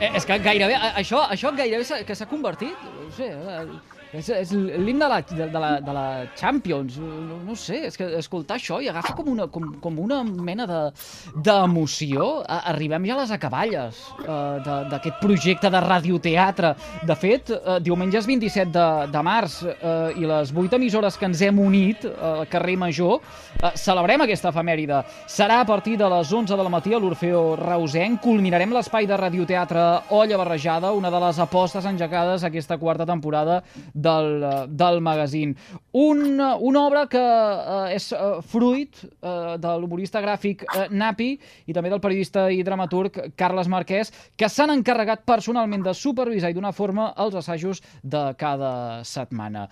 Eh, és que gairebé, això, això gairebé que s'ha convertit, no sé, eh, és, és l'himne de, la, de, de, la, de la Champions, no, no sé, és que escoltar això i agafa com una, com, com una mena de- d'emoció. De, Arribem ja a les acaballes eh, de- d'aquest projecte de radioteatre. De fet, eh, és 27 de, de març eh, i les vuit emissores que ens hem unit eh, al carrer Major eh, celebrem aquesta efemèride. Serà a partir de les 11 del matí a l'Orfeo Rausenc. Culminarem l'espai de radioteatre Olla Barrejada, una de les apostes engegades aquesta quarta temporada del, del magazín. Un, una obra que eh, és eh, fruit eh, de l'humorista gràfic eh, Napi i també del periodista i dramaturg Carles Marquès, que s'han encarregat personalment de supervisar i donar forma als assajos de cada setmana.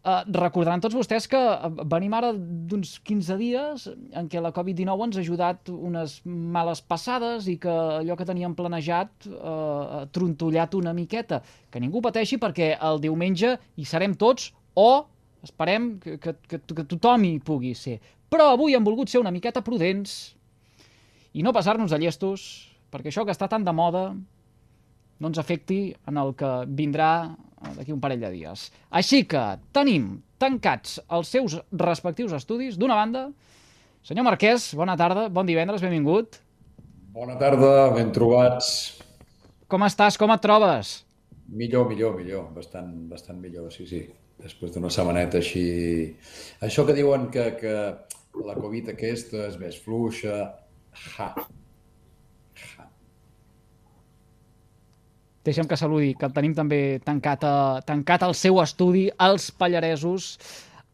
Uh, recordaran tots vostès que eh, venim ara d'uns 15 dies en què la Covid-19 ens ha ajudat unes males passades i que allò que teníem planejat uh, ha trontollat una miqueta. Que ningú pateixi perquè el diumenge hi serem tots o esperem que, que, que, que tothom hi pugui ser. Però avui hem volgut ser una miqueta prudents i no passar-nos de llestos perquè això que està tan de moda no ens afecti en el que vindrà eh, d'aquí un parell de dies. Així que tenim tancats els seus respectius estudis, d'una banda, senyor Marquès, bona tarda, bon divendres, benvingut. Bona tarda, ben trobats. Com estàs, com et trobes? Millor, millor, millor, bastant, bastant millor, sí, sí. Després d'una setmaneta així... Això que diuen que, que la Covid aquesta és més fluixa... Ja. Ja. Deixa'm que saludi, que el tenim també tancat, a, tancat al seu estudi, als Pallaresos,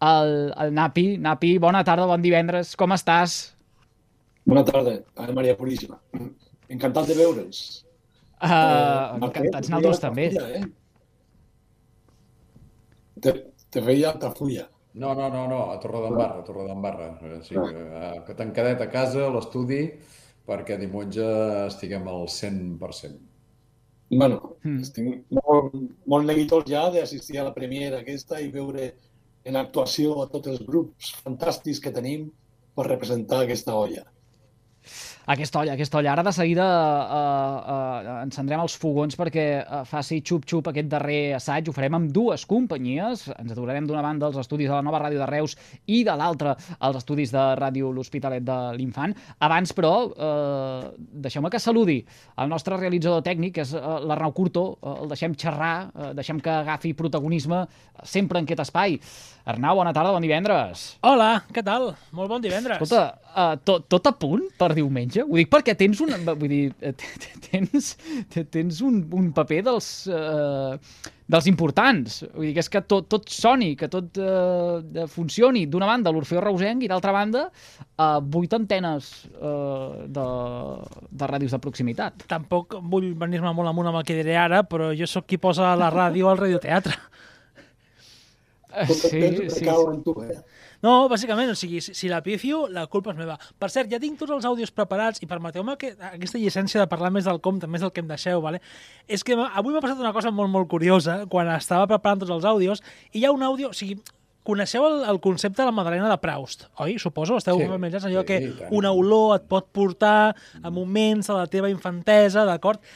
el, el Napi. Napi, bona tarda, bon divendres, com estàs? Bona tarda, Ave Maria Puríssima. Encantat de veure'ns. Uh, encantats, nosaltres també. Fulla, eh? Te, te veia Altafulla. No, no, no, no, a Torredembarra, a Torredembarra. Eh, Sí, eh, que tancadet a casa, a l'estudi, perquè diumenge estiguem al 100%. Bueno, Mm. estic molt, molt neguitós ja d'assistir a la premiera aquesta i veure en actuació a tots els grups fantàstics que tenim per representar aquesta olla. Aquesta olla, aquesta olla. Ara de seguida uh, uh, encendrem els fogons perquè uh, faci xup-xup aquest darrer assaig. Ho farem amb dues companyies. Ens aturarem d'una banda als estudis de la nova ràdio de Reus i de l'altra als estudis de ràdio L'Hospitalet de l'Infant. Abans, però, uh, deixeu-me que saludi el nostre realitzador tècnic, que és uh, l'Arnau Curto. Uh, el deixem xerrar, uh, deixem que agafi protagonisme sempre en aquest espai. Arnau, bona tarda, bon divendres. Hola, què tal? Molt bon divendres. Escolta, uh, tot, tot a punt per diumenge? Ho dic perquè tens un, vull dir, eh, tens, tens un, un paper dels, uh, dels importants. Vull dir que és que tot, tot soni, que tot uh, funcioni. D'una banda, l'Orfeo Rausenc i d'altra banda, uh, vuit antenes uh, de, de ràdios de proximitat. Tampoc vull venir-me molt amunt amb el que diré ara, però jo sóc qui posa la ràdio al radioteatre. Tot sí, sí, recau sí. en tu, eh? No, bàsicament, o sigui, si, si la pifio, la culpa és meva. Per cert, ja tinc tots els àudios preparats i permeteu-me que aquesta llicència de parlar més del compte, més del que em deixeu, vale? és que avui m'ha passat una cosa molt, molt curiosa quan estava preparant tots els àudios i hi ha un àudio, o sigui, coneixeu el, el concepte de la Madalena de Proust, oi? Suposo, esteu Sí, familiaritzats allò sí, que tant. una olor et pot portar a moments de la teva infantesa, d'acord?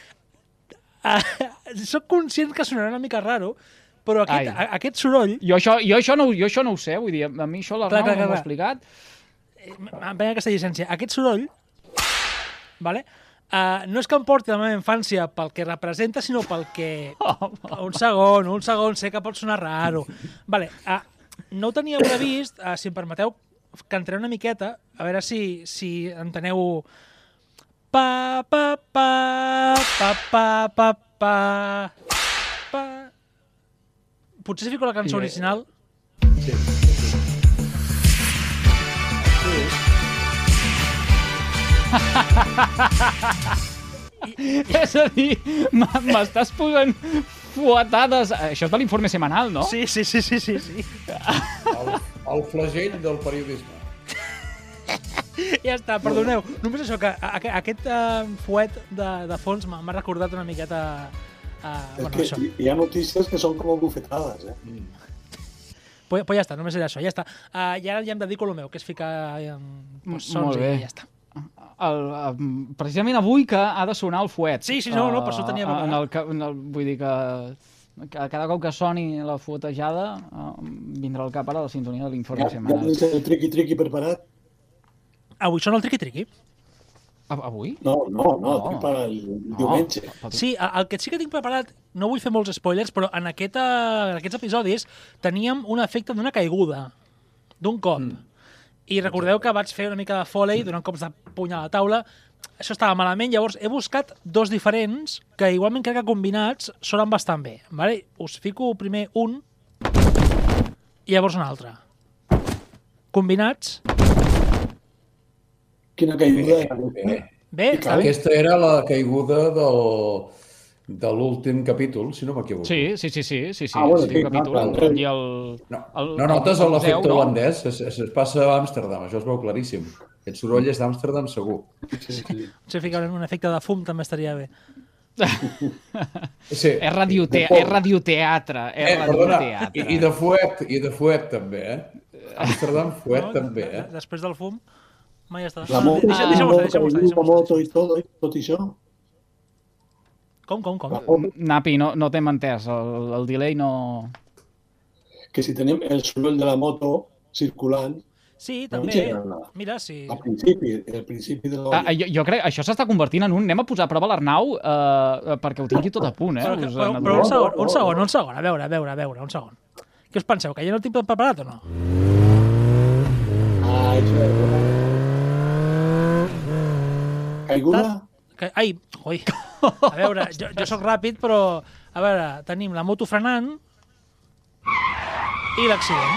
Ah, soc conscient que sonarà una mica raro, però aquest, Ai. aquest soroll Jo això, jo, això no, jo això no ho sé, vull dir, a mi això l'Arnau no m'ho ha explicat. em prenc aquesta llicència. Aquest soroll, vale? Uh, no és que em porti la meva infància pel que representa, sinó pel que... Un segon, un segon, sé que pot sonar raro. Vale, uh, no ho tenia previst, uh, si em permeteu, cantaré una miqueta, a veure si, si enteneu... Pa, pa, pa, pa, pa, pa, pa, pa... Potser si fico la cançó Sí, eh? original... Sí. És a dir, m'estàs posant fuetades... Això és de l'informe semanal, no? Sí, sí, sí, sí, sí, sí. El, el flagell del periodisme. Ja està, perdoneu. Només això, que a- a- aquest uh, fuet de, de fons m'ha m'ha recordat una miqueta... Uh, bueno, que això. hi ha notícies que són com bufetades, eh? Pues, pues ja està, només era això, ja està. Uh, I ara ja em dedico a lo meu, que és ficar um, pues, sons molt bé. i ja està. el, em, precisament avui que ha de sonar el fuet. Sí, sí, no, no, per això ho tenia Eh, en el, ca- en el, vull dir que que cada cop que soni la fuetejada eh, vindrà al cap ara la sintonia de l'informe Ja, ja setmanal. tens el triqui-triqui preparat? Avui són el triqui-triqui. Avui? No, no, no, No. no. per el diumenge. No. Sí, el que sí que tinc preparat, no vull fer molts spoilers, però en, aquesta, en aquests episodis teníem un efecte d'una caiguda, d'un cop. Mm. I recordeu que vaig fer una mica de foley donant cops de puny a la taula. Això estava malament, llavors he buscat dos diferents que igualment crec que combinats sonen bastant bé. Vale? Us fico primer un i llavors un altre. Combinats, Quina caiguda. Bé. bé, bé. Aquesta era la caiguda del, de l'últim capítol, si no m'equivoco. Sí, sí, sí, sí, sí, sí. Ah, bueno, sí, sí, capítol, clar, clar. I el, No, el, no notes el l'efecte no? holandès? Es, es, es passa a Amsterdam, això es veu claríssim. Aquest soroll és d'Amsterdam segur. Sí, sí. Si ficar un efecte de fum també estaria bé. Sí. És, radiote és radioteatre, és Eh, perdona, radioteatre. i, i de fuet, i de fuet també, eh? Amsterdam fuet també, eh? Després del fum, mai està. La Ah, moto, deixa- la Deixa'm-ho moto, estar, deixa'm-ho estar. la deixa'm-ho estar. moto i tot, i tot això. Com, com, com? Napi, no, no t'hem entès, el, el delay no... que si tenim el soroll de la moto circulant, Sí, No també. Mira, sí. al principi, al principi de Ah, l'oli. jo, jo crec això s'està convertint en un... Anem a posar a prova l'Arnau eh, perquè ho tingui tot a punt, eh? Però, Us, però, però un segon, un segon, un segon. A veure, a veure, a veure, un segon. Què us penseu, que ja no el tinc preparat o no? Ah, això és Caiguda? Que, ai, ui. A veure, jo, jo sóc ràpid, però... A veure, tenim la moto frenant i l'accident.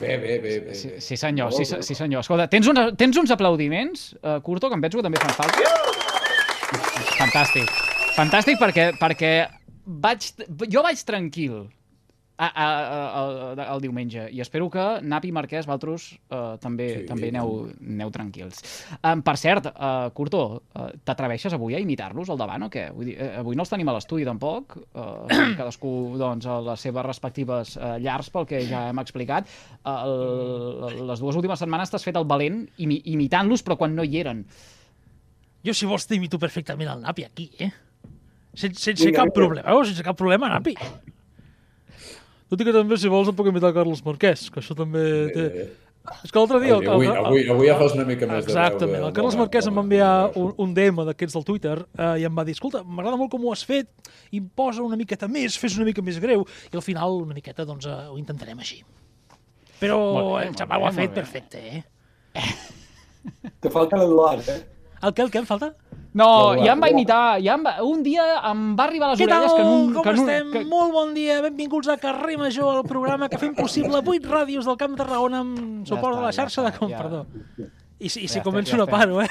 Bé, bé, bé, bé. Sí, sí, senyor, sí, sí senyor. Escolta, tens, uns, tens uns aplaudiments, uh, Curto, que em penso que també fan falta? Fantàstic. Fantàstic perquè, perquè vaig, jo vaig tranquil a, a, a, a, el diumenge i espero que Napi i Marquès, vosaltres, uh, també, Sí, també aneu, aneu tranquils. Um, per cert, uh, Curto, uh, t'atreveixes avui a imitar-los al davant o què? Vull dir, eh, avui no els tenim a l'estudi tampoc, uh, cadascú doncs, a les seves respectives uh, llars pel que ja hem explicat. Uh, el, les dues últimes setmanes t'has fet el valent imi imitant-los però quan no hi eren. Jo, si vols, t'imito perfectament el Napi aquí, eh? Sense, sense Vinga, cap problema, veus? Sense cap problema, Napi. Tot i que també, si vols, em puc imitar Carlos Marquès, que això també té... Bé. És que l'altre dia... el- Avui, el- avui, avui ja fas una mica més de Exactament. veu. El Carles Marquès em va enviar un, un DM d'aquests del Twitter eh, i em va dir, escolta, m'agrada molt com ho has fet, imposa una miqueta més, fes una mica més greu, i al final una miqueta doncs, eh, ho intentarem així. Però bé, el xaval ho ha fet perfecte, eh? Te falta l'Eduard, eh? El què, el què em falta? No, No, ja em va imitar, ja em va, un dia em va arribar a les Què tal? orelles que en un... Com que en un, estem? que, Molt bon dia, benvinguts a Carrer Major, el programa que fem possible 8 ràdios del Camp de Tarragona amb suport està, de la ja xarxa està, de com, ja. perdó. I si, i Ja si estem, començo ja no paro, eh?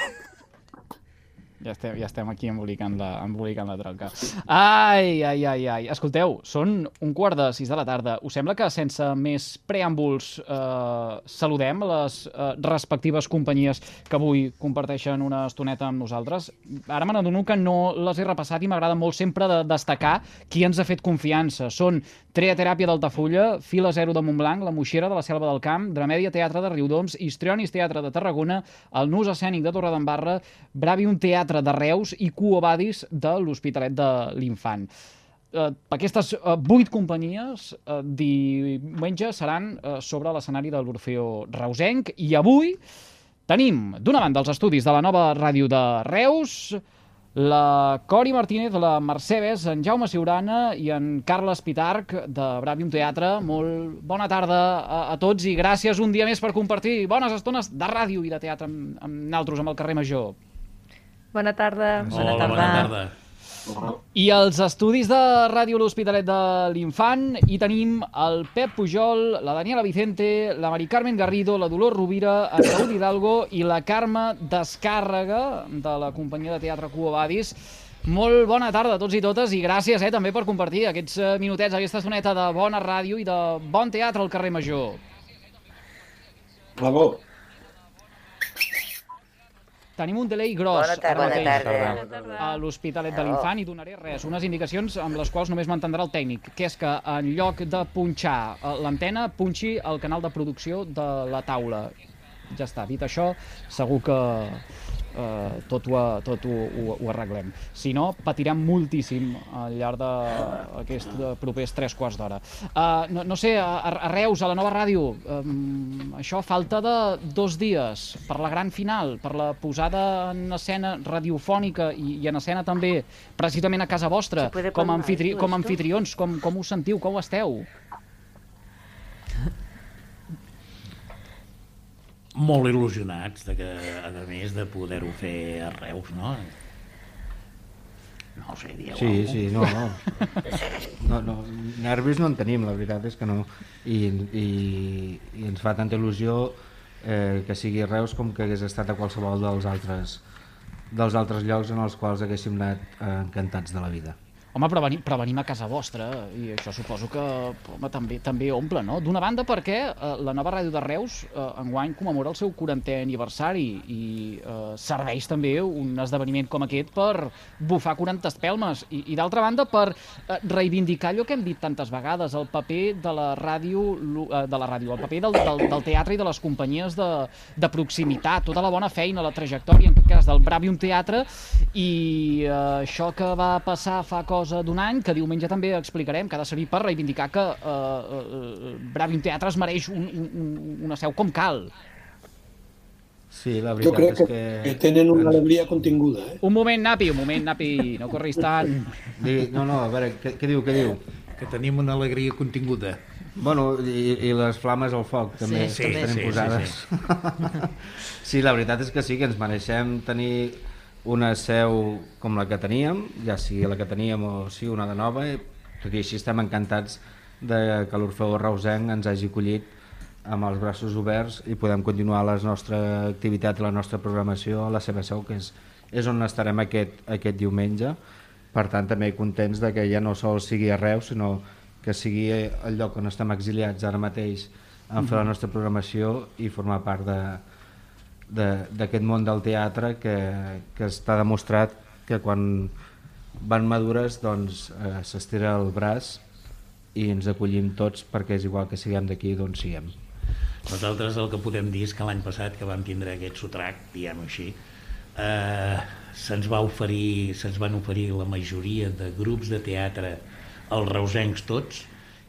Ja estem, ja estem aquí embolicant la, embolicant la tronca. Ai, ai, ai, ai. Escolteu, són un quart de sis de la tarda. Us sembla que sense més preàmbuls eh, saludem les eh, respectives companyies que avui comparteixen una estoneta amb nosaltres? Ara me n'adono que no les he repassat i m'agrada molt sempre de destacar qui ens ha fet confiança. Són Treateràpia d'Altafulla, Fila Zero de Montblanc, La Moixera de la Selva del Camp, Dramèdia Teatre de Riudoms, Histrionis Teatre de Tarragona, el Nus Escènic de Torredembarra, Bravium Teatre de Reus i Cuobadis de l'Hospitalet de l'Infant. Eh, aquestes eh, vuit companyies eh, diumenge seran eh, sobre l'escenari de l'Orfeo Reusenc i avui tenim, d'una banda, els estudis de la nova ràdio de Reus, la Cori Martínez, la Mercè Bes, en Jaume Siurana i en Carles Pitarc de Bravium Teatre. Molt bona tarda a, a tots i gràcies un dia més per compartir bones estones de ràdio i de teatre amb, amb naltros, amb el carrer Major. Bona tarda. Hola, bona tarda. I els estudis de Ràdio L'Hospitalet de l'Infant hi tenim el Pep Pujol, la Daniela Vicente, la Mari Carmen Garrido, la Dolors Rovira, en Raúl Hidalgo i la Carme Descàrrega de la companyia de teatre Cuo Badis. Molt bona tarda a tots i totes i gràcies eh, també per compartir aquests eh, minutets, aquesta estoneta de bona ràdio i de bon teatre al carrer Major. Bravo. Tenim un delay gros Bona tarda. ara Bona mateix tarda. Bona tarda. a l'Hospitalet de l'Infant i donaré res, unes indicacions amb les quals només m'entendrà el tècnic, que és que en lloc de punxar eh, l'antena, punxi el canal de producció de la taula. Ja està, dit això, segur que eh, tot, ho, tot ho, ho, ho arreglem. Si no, patirem moltíssim al llarg d'aquests propers tres quarts d'hora. Uh, no, no sé, a, a Reus, a la nova ràdio, um, això falta de dos dies per la gran final, per la posada en escena radiofònica i, i en escena també, precisament a casa vostra, ¿Se puede com, a anfitri, com a anfitrions, com, com us sentiu, com esteu? Molt il·lusionats de que, a més, de poder-ho fer a Reus, no? No ho sé, dieu Sí, alguna sí, no, no. no, no. Nervis no en tenim, la veritat és que no. I, i, i ens fa tanta il·lusió eh, que sigui Reus com que hagués estat a qualsevol dels altres, dels altres llocs en els quals haguéssim anat eh, encantats de la vida. Home, però venim, però venim a casa vostra i això suposo que home, també també omple, no? D'una banda perquè eh, la nova ràdio de Reus eh, enguany commemora el seu 40è aniversari i eh, serveix també un esdeveniment com aquest per bufar 40 espelmes i, i d'altra banda per eh, reivindicar allò que hem dit tantes vegades, el paper de la ràdio, eh, de la ràdio, el paper del, del, del teatre i de les companyies de, de proximitat, tota la bona feina, la trajectòria, en aquest cas del Bravium Teatre i eh, això que va passar fa cosa d'un any, que diumenge també explicarem, que ha de servir per reivindicar que eh, eh, Bravium Teatre es mereix un, un, un- una seu com cal. Sí, la Jo veritat crec és que, que... que tenen una alegria continguda. Eh? Un moment, Napi, un moment, Napi, no corris tant. No, no, a veure, què, què diu, què diu? Que tenim una alegria continguda. Bueno, i, i les flames al foc també Sí, que les tenim sí, sí, posades. Sí, la veritat és que sí, que ens mereixem tenir una seu com la que teníem, ja sigui la que teníem o sí una de nova, perquè així estem encantats de que l'Orfeó Reusenc ens hagi acollit amb els braços oberts i podem continuar la nostra activitat i la nostra programació a la seva seu, que és, és on estarem aquest, aquest diumenge. Per tant, també contents de que ja no sols sigui a Reus, sinó que sigui el lloc on estem exiliats ara mateix en fer la nostra programació i formar part de- d'aquest món del teatre que, que està demostrat que quan van madures doncs eh, s'estira el braç i ens acollim tots perquè és igual que siguem d'aquí d'on siguem. Nosaltres el que podem dir és que l'any passat que vam tindre aquest sotrac, diguem-ho així, eh, se'ns va oferir, se'ns van oferir la majoria de grups de teatre als reusencs tots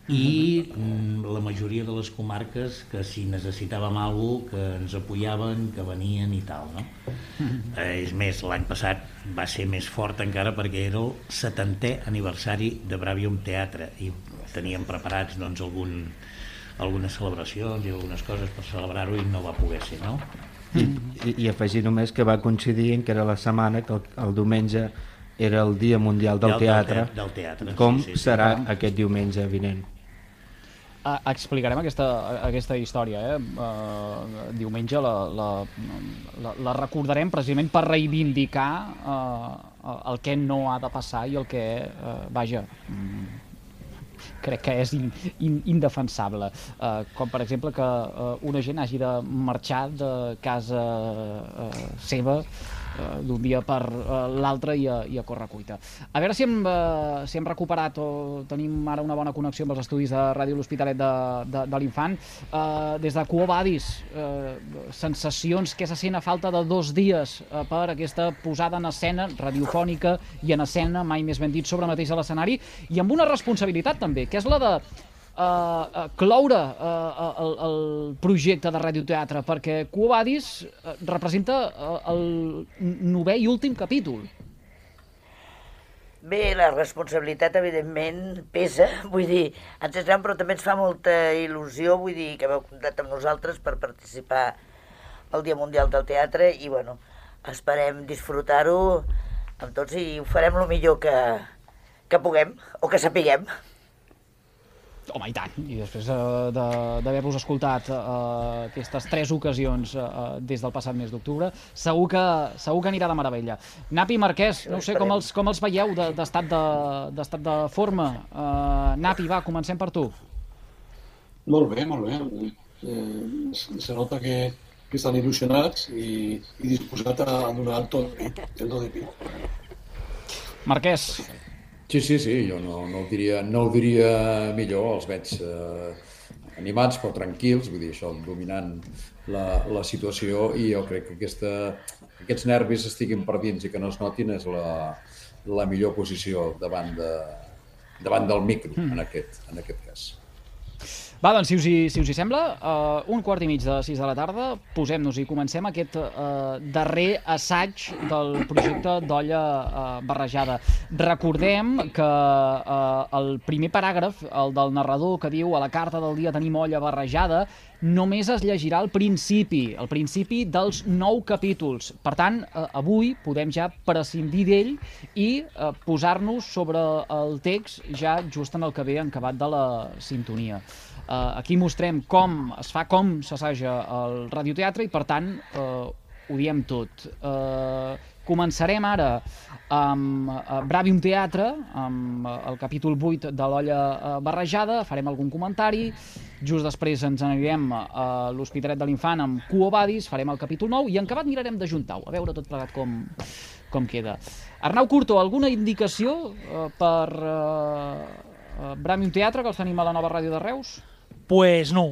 i mm, la majoria de les comarques que si necessitàvem alguna que ens apoyaven, que venien i tal, no? Eh, és més, l'any passat va ser més fort encara perquè era el 70è aniversari de Bravium Teatre i teníem preparats doncs, algun, algunes celebracions i algunes coses per celebrar-ho i no va poder ser, no? I, i, I afegir només que va coincidir en que era la setmana que el, el diumenge era el Dia Mundial del, Del- del Teatre, te- del teatre, com sí, sí, sí. serà aquest diumenge vinent. Uh, explicarem aquesta, aquesta història. Eh? Uh, diumenge la, la, la, la recordarem precisament per reivindicar uh, el que no ha de passar i el que, uh, vaja, mm, crec que és in, in, indefensable. Uh, com per exemple que uh, una gent hagi de marxar de casa uh, seva d'un dia per uh, l'altre i, a, i a correcuita. A veure si hem, uh, si hem recuperat o tenim ara una bona connexió amb els estudis de Ràdio L'Hospitalet de, de, de l'Infant. Uh, des de Quo Vadis, uh, sensacions que se sent a falta de dos dies uh, per aquesta posada en escena radiofònica i en escena, mai més ben dit, sobre mateix a l'escenari, i amb una responsabilitat també, que és la de uh, cloure uh, el, el projecte de radioteatre, perquè uh, representa el novè i últim capítol. Bé, la responsabilitat, evidentment, pesa, vull dir, ens és gran, però també ens fa molta il·lusió, vull dir, que heu comptat amb nosaltres per participar al Dia Mundial del Teatre i, bueno, esperem disfrutar-ho amb tots i ho farem el millor que, que puguem o que sapiguem. Home, i tant. I després uh, d'haver-vos escoltat uh, aquestes tres ocasions uh, des del passat mes d'octubre, segur, que, segur que anirà de meravella. Napi Marquès, no sé com els, com els veieu de- d'estat de, d'estat de forma. Uh, Napi, va, comencem per tu. Molt bé, molt bé. Eh, se nota que que estan il·lusionats i, i disposats a donar el tot de el do de pit. Marquès, Sí, sí, sí, jo no, no, ho diria, no ho diria millor, els veig eh, animats però tranquils, vull dir, això, dominant la, la situació i jo crec que aquesta, aquests nervis estiguin per dins i que no es notin és la, la millor posició davant, de, davant del micro, en aquest, en aquest cas. Va, doncs, si us hi, si us hi sembla, uh, un quart i mig de 6 de la tarda, posem-nos i comencem aquest uh, darrer assaig del projecte d'olla uh, barrejada. Recordem que uh, el primer paràgraf, el del narrador que diu a la carta del dia tenim olla barrejada, només es llegirà al principi, al principi dels nou capítols. Per tant, eh, avui podem ja prescindir d'ell i eh, posar-nos sobre el text ja just en el que ve encabat de la sintonia. Eh, aquí mostrem com es fa, com s'assaja el radioteatre i, per tant, eh, ho diem tot. Eh, començarem ara amb uh, Bravium Teatre, amb uh, el capítol 8 de l'olla uh, barrejada, farem algun comentari, just després ens anirem a l'Hospitalet de l'Infant amb Cuo Badis, farem el capítol 9 i en acabat mirarem de juntar-ho, a veure tot plegat com, com queda. Arnau Curto, alguna indicació uh, per uh, uh, Bravium Teatre, que els tenim a la nova ràdio de Reus? Pues no.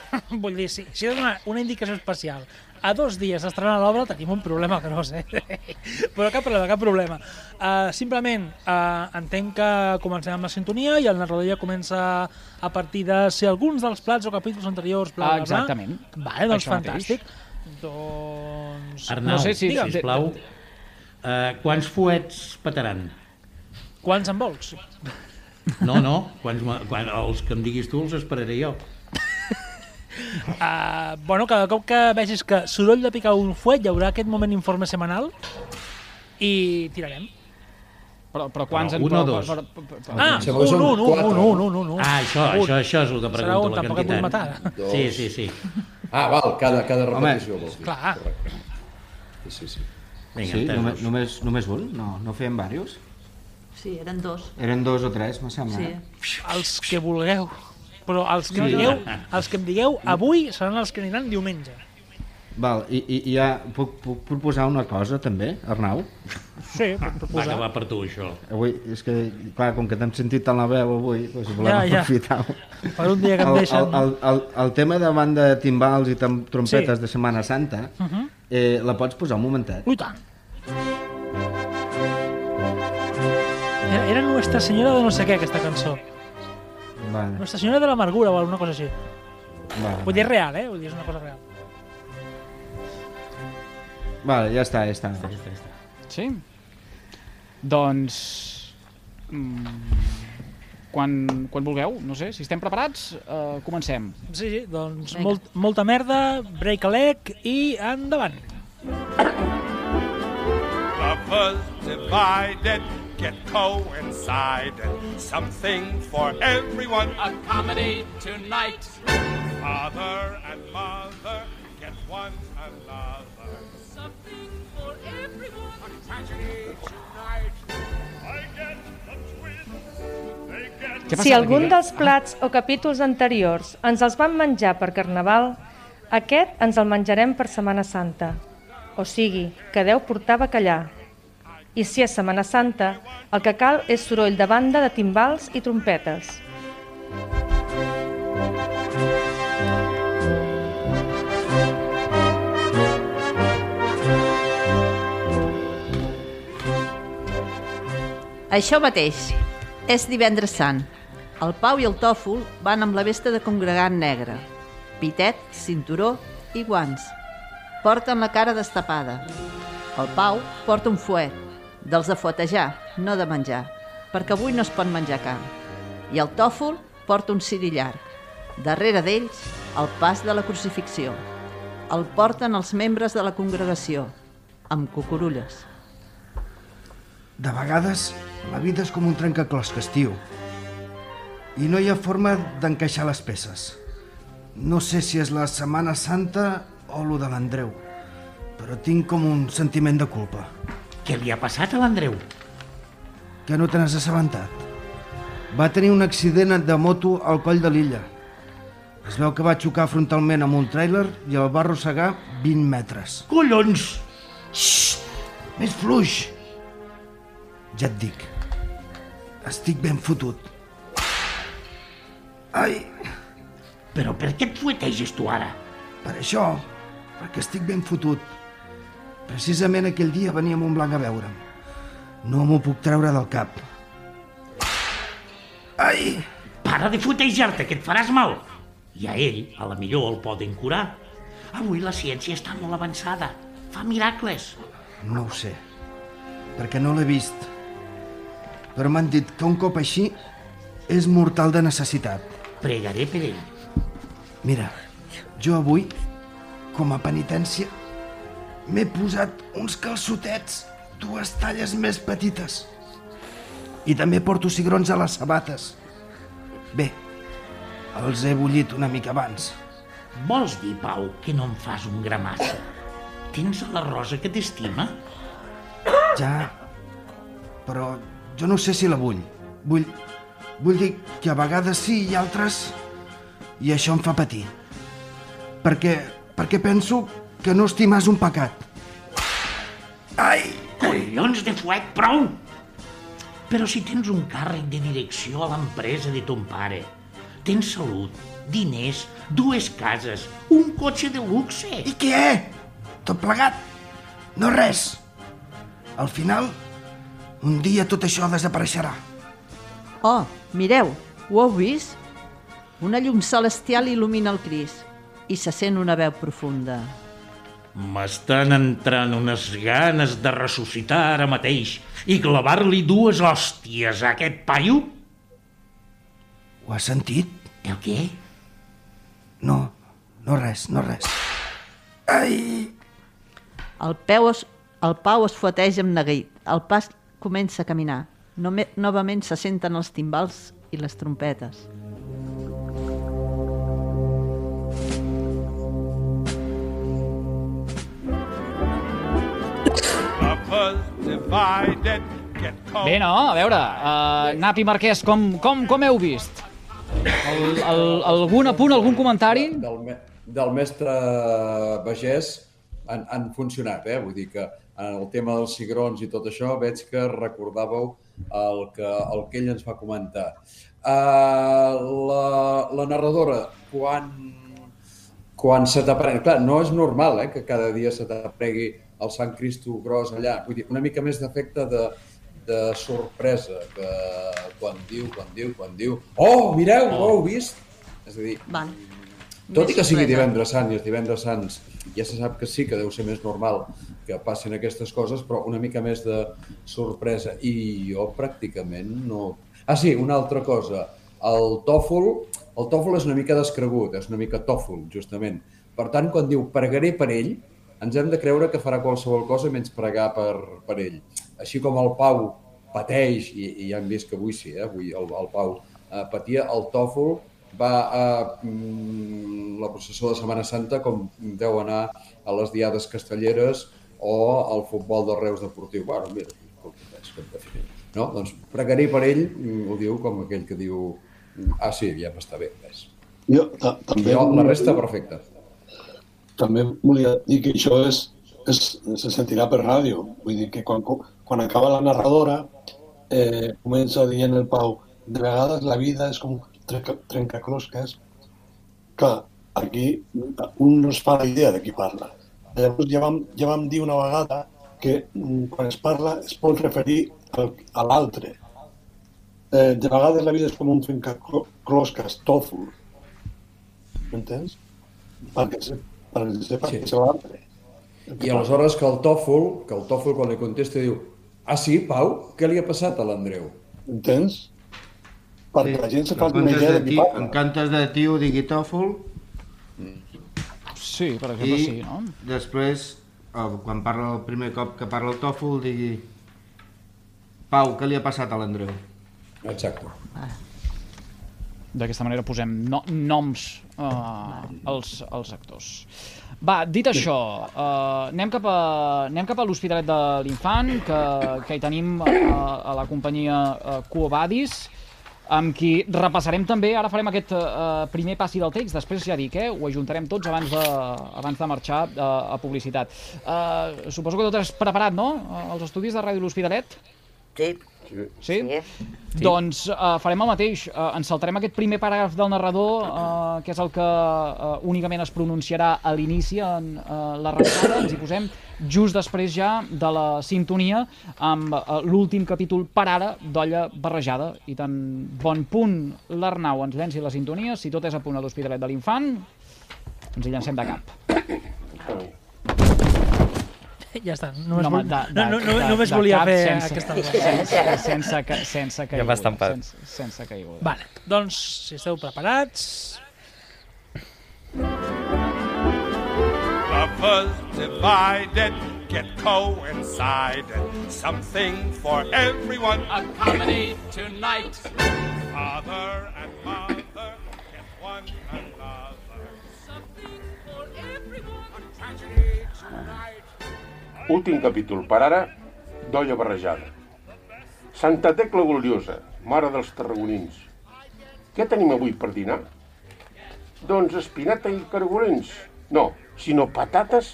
Vull dir, si, si he de donar una indicació especial a dos dies d'estrenar l'obra tenim un problema gros, eh? Però cap problema, cap problema. Uh, simplement, uh, entenc que comencem amb la sintonia i el narrador ja comença a partir de si alguns dels plats o capítols anteriors... Bla, bla, bla. Exactament. Vale, doncs Això mateix. fantàstic. Doncs... Arnau, No sé si- si, sisplau, uh, quants fuets petaran? Quants en vols? No, no, quants, me- quan, els que em diguis tu els esperaré jo. Uh, bueno, cada cop que vegis que soroll de picar un fuet hi haurà aquest moment informe setmanal i tirarem. Però, però quants... Però en- un o però- dos? però- però- però- Ah, Em un, un, un, un, un, un, un, un. Ah, això, Un. això, això és el que Serà pregunto, un, la tampoc vull quantitat. matar. Dos. Sí, sí, sí. Ah, val, cada, cada Home, repetició dir. clar. Correcte. Sí, sí, sí. Vinga, Sí, només, només, només un? No, no feien diversos? Sí, eren dos. Eren dos o tres, me sembla. Sí. Els que vulgueu. Però els que, Sí. digueu, els que em digueu avui seran els que aniran diumenge. Val, i, i, i ja puc, puc proposar una cosa també, Arnau? Sí, puc Va, proposar. que va per tu, això. Avui, és que, clar, com que t'hem sentit tant la veu avui, doncs volem Ja, ja. aprofitar-ho. Per un dia que em deixen... el, el, el, el tema de banda de timbals i tam- trompetes Sí. de Setmana Santa, Uh -huh. eh, la pots posar un momentet? Ui, tant. Nuestra Senyora de no sé què, aquesta cançó. Vale, Nuestra Senyora de l'Amargura o alguna cosa així. vale. Vull dir, és real, eh? Vull dir, és una cosa real. vale ja està, ja està. Sí? Doncs... Mm, quan, quan vulgueu, no sé, si estem preparats, eh, comencem. Sí, sí, doncs Vinga. molt, molta merda, break a leg i endavant. Lovers divided get coincided. Something for everyone. A comedy tonight. Father and mother get one another. Something for everyone. A tragedy tonight. I get the twins. They get Què Si algun dels plats o capítols anteriors ens els van menjar per Carnaval, aquest ens el menjarem per Setmana Santa. O sigui, que Déu portar bacallà. I si és Setmana Santa, el que cal és soroll de banda de timbals i trompetes. Això mateix. És divendres sant. El Pau i el Tòfol van amb la vesta de congregant negra. Pitet, cinturó i guants. Porten la cara destapada. El Pau porta un fuet, dels de fotejar, no de menjar, perquè avui no es pot menjar carn. I el Tòfol porta un ciri llarg. Darrere d'ells, el pas de la crucifixió. El porten els membres de la congregació, amb cucurulles. De vegades, la vida és com un trencaclosques, tio. I no hi ha forma d'encaixar les peces. No sé si és la Setmana Santa o lo de l'Andreu, però tinc com un sentiment de culpa. Què li ha passat a l'Andreu? Que no te n'has assabentat. Va tenir un accident de moto al coll de l'illa. Es veu que va xocar frontalment amb un tràiler i el va arrossegar 20 metres. Collons! Xxt! Més fluix! Ja et dic. Estic ben fotut. Ai, Però per què et fueteges tu ara? per això, perquè estic ben fotut. Precisament aquell dia venia Montblanc a veure'm. No m'ho puc treure del cap. Ai! Para de fuetejar-te, que et faràs mal. I a ell, a la millor, el poden curar. Avui la ciència està molt avançada. Fa miracles. No ho sé, perquè no l'he vist. Però m'han dit que un cop així és mortal de necessitat. Pregaré per ell. Mira, jo avui, com a penitència, m'he posat uns calçotets dues talles més petites. I també porto cigrons a les sabates. Bé, els he bullit una mica abans. Vols dir, Pau, que no em fas un gramassa? Tens la Rosa que t'estima? Ja, però jo no sé si la vull. Vull, vull dir que a vegades sí i altres... I això em fa patir. Perquè, perquè penso que no estimar és un pecat. Ai! Collons de fuet, prou! Però si tens un càrrec de direcció a l'empresa de ton pare, tens salut, diners, dues cases, un cotxe de luxe... I què? Tot plegat? No res. Al final, un dia tot això desapareixerà. Oh, mireu, ho heu vist? Una llum celestial il·lumina el Cris i se sent una veu profunda. M'estan entrant unes ganes de ressuscitar ara mateix i clavar-li dues hòsties a aquest paio? Ho has sentit? El què? No, no res, no res. Ai! El, peu es, el Pau es fueteja amb neguit. El pas comença a caminar. Nome, novament se senten els timbals i les trompetes. Bé, no? A veure, uh, Napi Marquès, com, com, com heu vist? El, el, algun apunt, algun comentari? Del, me- del mestre Bagès han, han funcionat, eh? Vull dir que en el tema dels cigrons i tot això veig que recordàveu el que, el que ell ens va comentar. Uh, la, la narradora, quan, quan se t'apregui... Clar, no és normal eh, que cada dia se t'apregui el Sant Cristo gros allà. Vull dir, una mica més d'efecte de, de sorpresa, que quan diu, quan diu, quan diu... Oh, mireu, ho heu vist? És a dir, Van. tot i Més que sigui sorpresa. divendres sant i els divendres sants ja se sap que sí que deu ser més normal que passin aquestes coses, però una mica més de sorpresa. I jo pràcticament no... Ah, sí, una altra cosa. El tòfol, el tòfol és una mica descregut, és una mica tòfol, justament. Per tant, quan diu pregaré per ell, ens hem de creure que farà qualsevol cosa menys pregar per, per ell. Així com el Pau pateix, i, i ja hem vist que avui sí, eh? avui el, el Pau eh, patia, el tòfol va a mm, la processó de Setmana Santa com deu anar a les diades castelleres o al futbol de Reus Deportiu. Bueno, mira, escolta, és que. No? Doncs pregaré per ell, mm, ho diu com aquell que diu ah, sí, ja m'està bé, ves. Jo ta també... Jo, la resta, perfecta. També volia dir que això és, és, se sentirà per ràdio. Vull dir que quan, quan acaba la narradora eh, comença dient el Pau de vegades la vida és com trencaclosques. Clar, aquí un no es fa la idea de qui parla. Llavors ja vam, ja vam dir una vegada que mm, quan es parla es pot referir al, a l'altre. Eh, de vegades la vida és com un trencaclosques, tòfol. M'entens? Perquè, perquè sepa Sí. és l'altre. I aleshores que el tòfol, que el tòfol quan li contesta diu ah sí, Pau, què li ha passat a l'Andreu? Entens? Perquè la gent se fa una idea de de qui parla. en comptes de tio digui tòfol Sí, per exemple, i sí, no? després, quan parla el primer cop que parla el tòfol, digui Pau, què li ha passat a l'Andreu? Exacte. D'aquesta manera posem no, noms uh, als, als actors. Va, dit això, uh, anem cap a, anem cap a l'Hospitalet de l'Infant, que, que hi tenim uh, a la companyia uh, Cuobadis. amb qui repassarem també, ara farem aquest eh, primer passi del text, després ja dic, eh, ho ajuntarem tots abans de, abans de marxar eh, a publicitat. Eh, suposo que tot és preparat, no?, els estudis de Ràdio L'Hospitalet? Sí. Sí. Sí? Doncs uh, farem el mateix. Uh, ens saltarem aquest primer paràgraf del narrador, uh, que és el que uh, únicament es pronunciarà a l'inici en uh, l'arrencada. Ens hi posem just després ja de la sintonia amb uh, l'últim capítol per ara d'Olla Barrejada. I tan bon punt l'Arnau ens llenci la sintonia, si tot és a punt a l'Hospitalet de l'Infant, ens hi llancem de cap. Ja està. Només, home, vol... de- no, no, de- no, de- només de volia fer sense- aquesta sense, sense, ca- sense caiguda. Ja. Sense, sense caiguda. Vale, doncs, si esteu preparats... Lovers divided get coincided. Something for everyone. A comedy tonight. Father and mother get one Últim capítol, per ara, d'olla barrejada. Santa Tecla Gloriosa, mare dels tarragonins. Què tenim avui per dinar? Doncs espinata i cargolins. No, sinó patates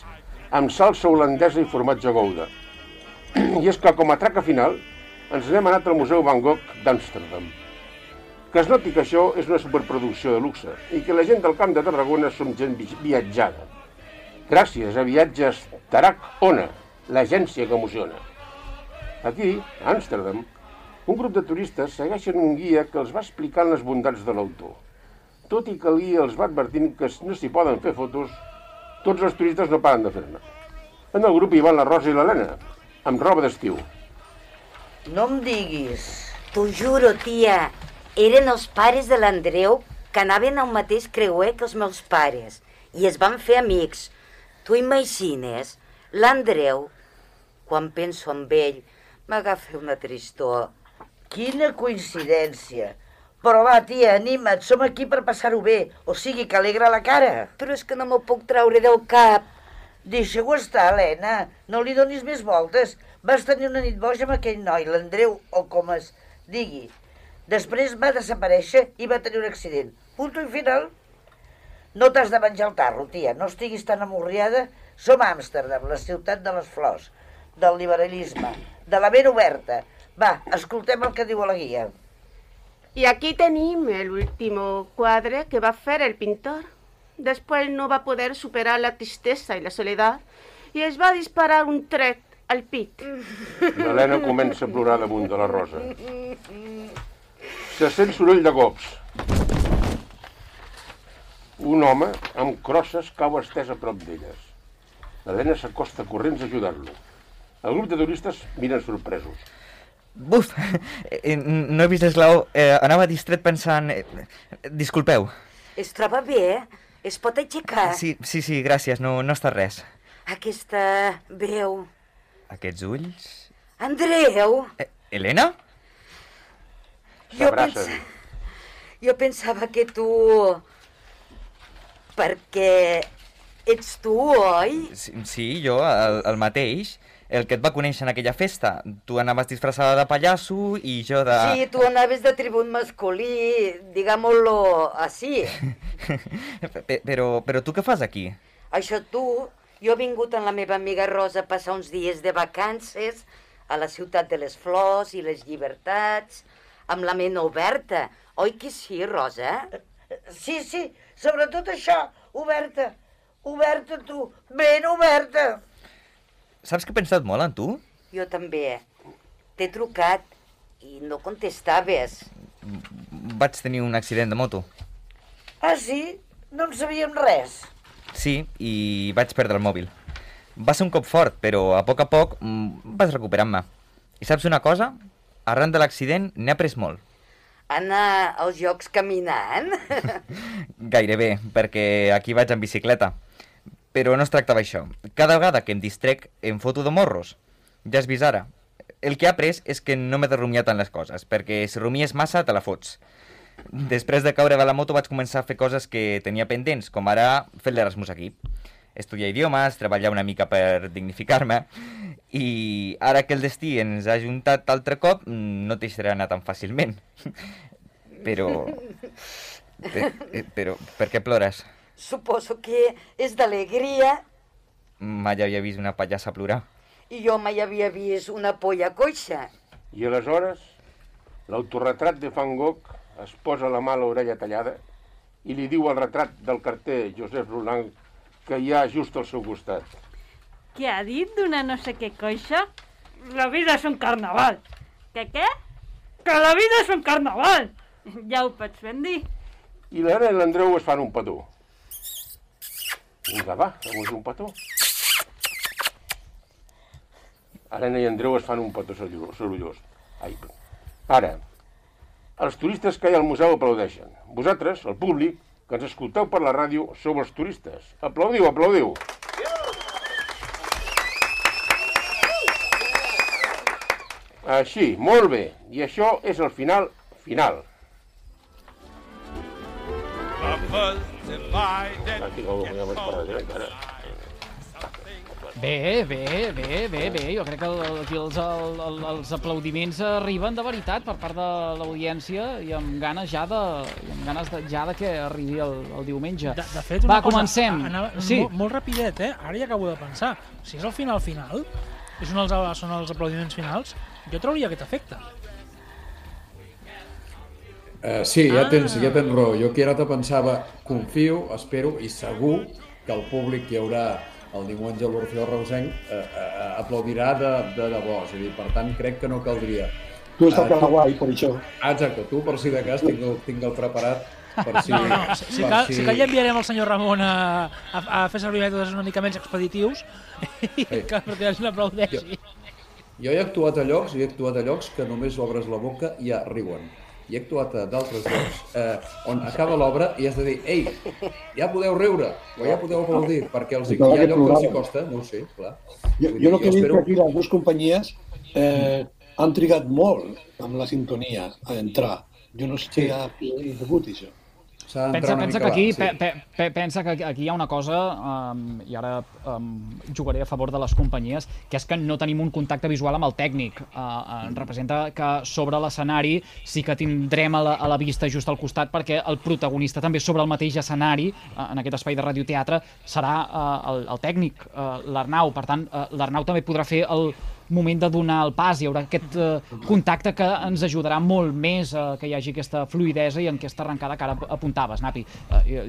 amb salsa holandesa i formatge gouda. I és que com a traca final ens n'hem anat al Museu Van Gogh d'Amsterdam. Que es noti que això és una superproducció de luxe i que la gent del Camp de Tarragona som gent vi- viatjada. Gràcies a Viatges Tarak Ona, l'agència que emociona. Aquí, a Amsterdam, un grup de turistes segueixen un guia que els va explicant les bondats de l'autor. Tot i que el guia els va advertint que no s'hi poden fer fotos, tots els turistes no paren de fer-ne. En el grup hi van la Rosa i l'Helena, amb roba d'estiu. No em diguis. T'ho juro, tia. Eren els pares de l'Andreu que anaven al mateix creuer que els meus pares i es van fer amics. Tu imagines? L'Andreu, quan penso en ell, m'agafa una tristor. Quina coincidència. Però va, tia, anima't, som aquí per passar-ho bé, o sigui que alegra la cara. Però és que no m'ho puc treure del cap. Deixa-ho estar, Helena, no li donis més voltes. Vas tenir una nit boja amb aquell noi, l'Andreu, o com es digui. Després va desaparèixer i va tenir un accident. Punto i final. No t'has de menjar el tarro, tia, no estiguis tan amorriada. Som a Amsterdam, la ciutat de les flors, del liberalisme, de la ment oberta. Va, escoltem el que diu la guia. Y aquí tenim el último cuadre que va a hacer el pintor. Después no va a poder superar la tristeza y la soledad y es va a disparar un tret al pit. L'Helena comença a plorar damunt de la Rosa. Se sent soroll de cops. Un home amb crosses cau estès a prop d'elles. L'Helena s'acosta corrents a ajudar-lo. El grup de turistes miren sorpresos. Buf, eh, no he vist l'esglaó. Eh, anava distret pensant... Eh, disculpeu. Es troba bé? Es pot aixecar? Sí, sí, sí, gràcies, no, no està res. Aquesta veu... Aquests ulls... Andreu! Eh, Helena? Jo, pens... jo pensava que tu... Perquè ets tu, oi? Sí, sí jo, el, el mateix. El que et va conèixer en aquella festa. Tu anaves disfressada de pallasso i jo de... Sí, tu anaves de tribut masculí, digámoslo així. Pe- Però, però tu què fas aquí? Això tu, jo he vingut amb la meva amiga Rosa a passar uns dies de vacances a la ciutat de les flors i les llibertats, amb la ment oberta. Oi que sí, Rosa? Sí, sí, sobretot això, oberta. Oberta, tu, ben oberta. Saps que he pensat molt en tu? Jo també. T'he trucat i no contestaves. Vaig tenir un accident de moto. Ah, sí? No en sabíem res. Sí, i vaig perdre el mòbil. Va ser un cop fort, però a poc a poc mm, vaig recuperant-me. I saps una cosa? Arran de l'accident n'he après molt. Anar als jocs caminant? Gairebé, perquè aquí vaig en bicicleta. Però no es tractava això. Cada vegada que em distrec, em foto de morros. Ja has vist ara. El que he après és que no m'he de rumiar tant les coses, perquè si rumies massa te la fots. Després de caure de la moto vaig començar a fer coses que tenia pendents, com ara fer l'Erasmus aquí. Estudiar idiomes, treballar una mica per dignificar-me, i ara que el destí ens ha ajuntat altre cop, no t'hi serà anar tan fàcilment. Però... pe- eh, Però, per què plores? Suposo que és d'alegria Mai havia vist una pallassa plorar. i jo mai havia vist una polla coixa. I aleshores, l'autorretrat de Van Gogh es posa la mà a l'orella tallada i li diu al retrat del carter Josep Roland que hi ha just al seu costat. Què ha dit d'una no sé què coixa? La vida és un carnaval. Que què? Que la vida és un carnaval. Ja ho pots ben dir. I l'Anna i l'Andreu es fan un petó. Vinga, va, fem un petó. Helena i Andreu es fan un petó sorollós. Ai. Ara, els turistes que hi ha al museu aplaudeixen. Vosaltres, el públic, que ens escolteu per la ràdio, sou els turistes. Aplaudiu, aplaudiu. Així, molt bé. I això és el final final. Aquí Bé, bé, bé, bé, bé. Jo crec que el- aquí els, el, el, els aplaudiments arriben de veritat per part de l'audiència i amb ganes ja de, i amb ganes de, ja de que arribi el, el diumenge. De, de fet, una Va, cosa, comencem. Anava, Sí. molt, molt rapidet, eh? Ara ja acabo de pensar. Si és el final final, i són els, són els aplaudiments finals, jo trauria aquest efecte. Uh, sí, ja Ah. tens, ja tens raó. Jo que ara te pensava, confio, espero i segur que el públic que hi haurà el diumenge a l'Orfeó Reusenc uh, uh, aplaudirà de, de debò. És a dir, per tant, crec que no caldria. Tu estàs Eh, tan guai, per això. Ah, exacte, tu per si de cas tinc el, tinc el preparat per si... No, no, si, si, per cal, si cal ja enviarem el senyor Ramon a, a, a fer servir mètodes una mica menys expeditius i que perquè la gent aplaudeixi. Jo he actuat a llocs, i he actuat a llocs que només obres la boca i ja riuen. I he actuat a d'altres llocs eh, on acaba l'obra i has de dir ei, ja podeu riure, o ja podeu aplaudir, perquè els, hi No, ha que lloc que els hi costa, no ho sé, clar. Jo, Vull jo el dir, que vist espero- que aquí les dues companyies eh, han trigat molt amb la sintonia a entrar. Jo no sé si ha degut això. Pensa, pensa que aquí, pe, pe, pe, pensa que aquí hi ha una cosa, um, i ara um, jugaré a favor de les companyies, que és que no tenim un contacte visual amb el tècnic. Uh, uh, representa que sobre l'escenari sí que tindrem a la, a la vista just al costat, perquè el protagonista també sobre el mateix escenari, uh, en aquest espai de radioteatre, serà uh, el, el tècnic, uh, l'Arnau. Per tant, uh, l'Arnau també podrà fer el moment de donar el pas, hi haurà aquest uh, contacte que ens ajudarà molt més a que hi hagi aquesta fluidesa i en aquesta arrencada que ara apuntaves, Napi. I,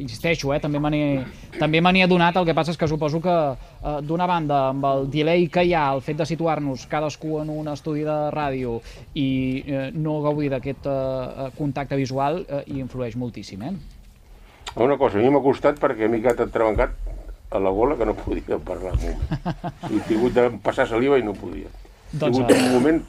insisteixo, eh, també me n'he adonat, el que passa és que suposo que uh, d'una banda, amb el delay que hi ha, el fet de situar-nos cadascú en un estudi de ràdio i uh, no gaudir d'aquest uh, contacte visual uh, hi influeix moltíssim, eh? Una cosa, a mi m'ha costat perquè m'he quedat trebancat a la gola que no podia parlar. I he tingut de passar saliva i no podia. He Doncs, tingut eh, un moment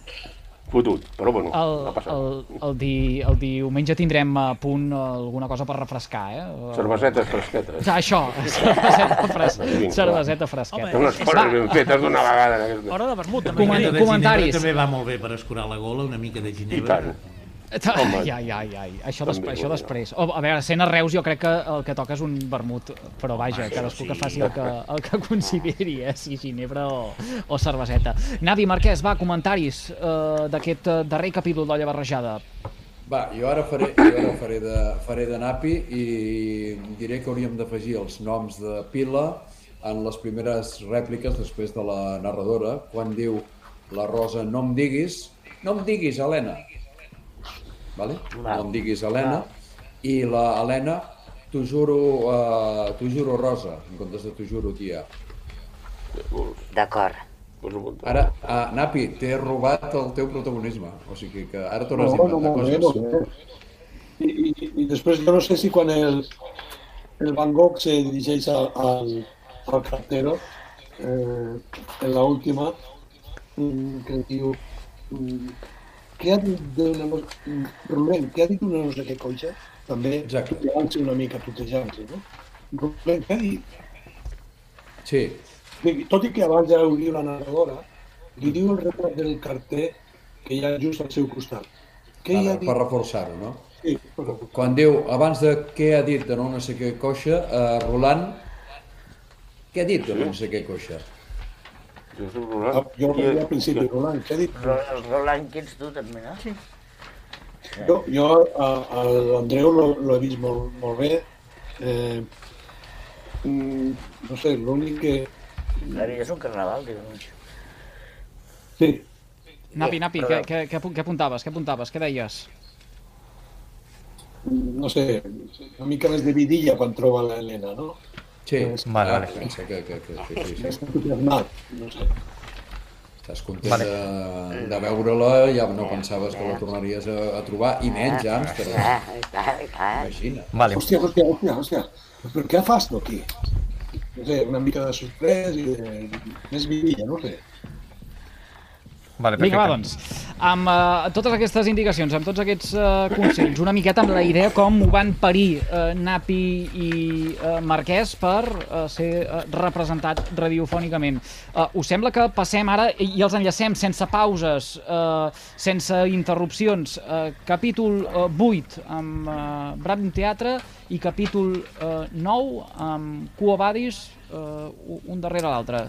fotut, però bueno, El, ha passat. el, el, di, el diumenge tindrem a punt alguna cosa per refrescar, eh? Cervesetes fresquetes. Ja, això, cerveseta, fres... Cerveseta fresqueta. Home, unes coses ben fetes d'una vegada. En aquesta... Hora de vermut, també. Coment- comentaris. ginebra també va molt bé per escurar la gola, una mica de ginebra. Home. Ai, ai, ai, ai. Això, També, després, això després. O, a veure, sent a Reus jo crec que el que toca és un vermut, però vaja, Home, cadascú això que sí. faci el que, el que consideri, eh? si ginebra o, o cerveseta. Navi Marquès, va, comentaris uh, d'aquest uh, darrer capítol d'Olla Barrejada. Va, jo ara faré, jo ara faré, de, faré de napi i diré que hauríem d'afegir els noms de pila en les primeres rèpliques després de la narradora, quan diu la Rosa no em diguis, no em diguis, Helena. Vale? No em diguis, Helena. I la Helena, t'ho juro, uh, t'ho juro, Rosa, en comptes de t'ho juro, tia. D'acord. Ara, uh, Napi, t'he robat el teu protagonisme. O sigui que ara tornes No, a no, bé, coses. molt bé. I, i, I després jo no sé si quan el, el Van Gogh se dirigeix al, al, al cartero, eh, en la última, mm, que diu mm, què ha dit d'una no... Rubén, què ha dit una no sé què coixa? També tutejant-se una mica, tutejant-se, no? Rubén, què ha dit? Sí. Tot i que abans ja ho diu la narradora, li diu el retrat del carter que hi ha just al seu costat. Què hi ha per, dit? per reforçar-ho, no? Sí, Quan diu, abans de què ha dit de no no sé què coixa, eh, Roland, què ha dit de no sé què coixa? Josep Ah, jo deia al principi, Roland, què ha dit? Roland, que ets tu també, no? Sí. Jo, jo a, a l'Andreu lo, lo he vist molt, molt bé. Eh, mm, no sé, l'únic que... La vida és un carnaval, diu. Sí. Napi, Napi, què, què, què, què apuntaves? Què apuntaves? Què deies? no sé, una mica més de vidilla quan troba l'Helena, no? Sí, Vale, vale. Pensa que, que, que, que, que, Més que, entusiasmat, no sé. estàs content Vale. de, de veure-la, ja no pensaves que la tornaries a, a trobar, i menys a Amsterdam. Imagina. Vale. Hòstia, hòstia, hòstia, hòstia. Però què fas tu aquí? No sé, una mica de sorprès i de... més vidilla, no sé. Vale, Vinga, va, perfecte. doncs. Amb uh, totes aquestes indicacions, amb tots aquests uh, consells, una miqueta amb la idea com ho van parir uh, Napi i uh, Marquès per uh, ser uh, representat radiofònicament. Uh, us sembla que passem ara i i els enllacem sense pauses, uh, sense interrupcions, uh, capítol uh, 8 amb uh, Brabham Teatre i capítol uh, 9 amb Quo Vadis, uh, un darrere l'altre.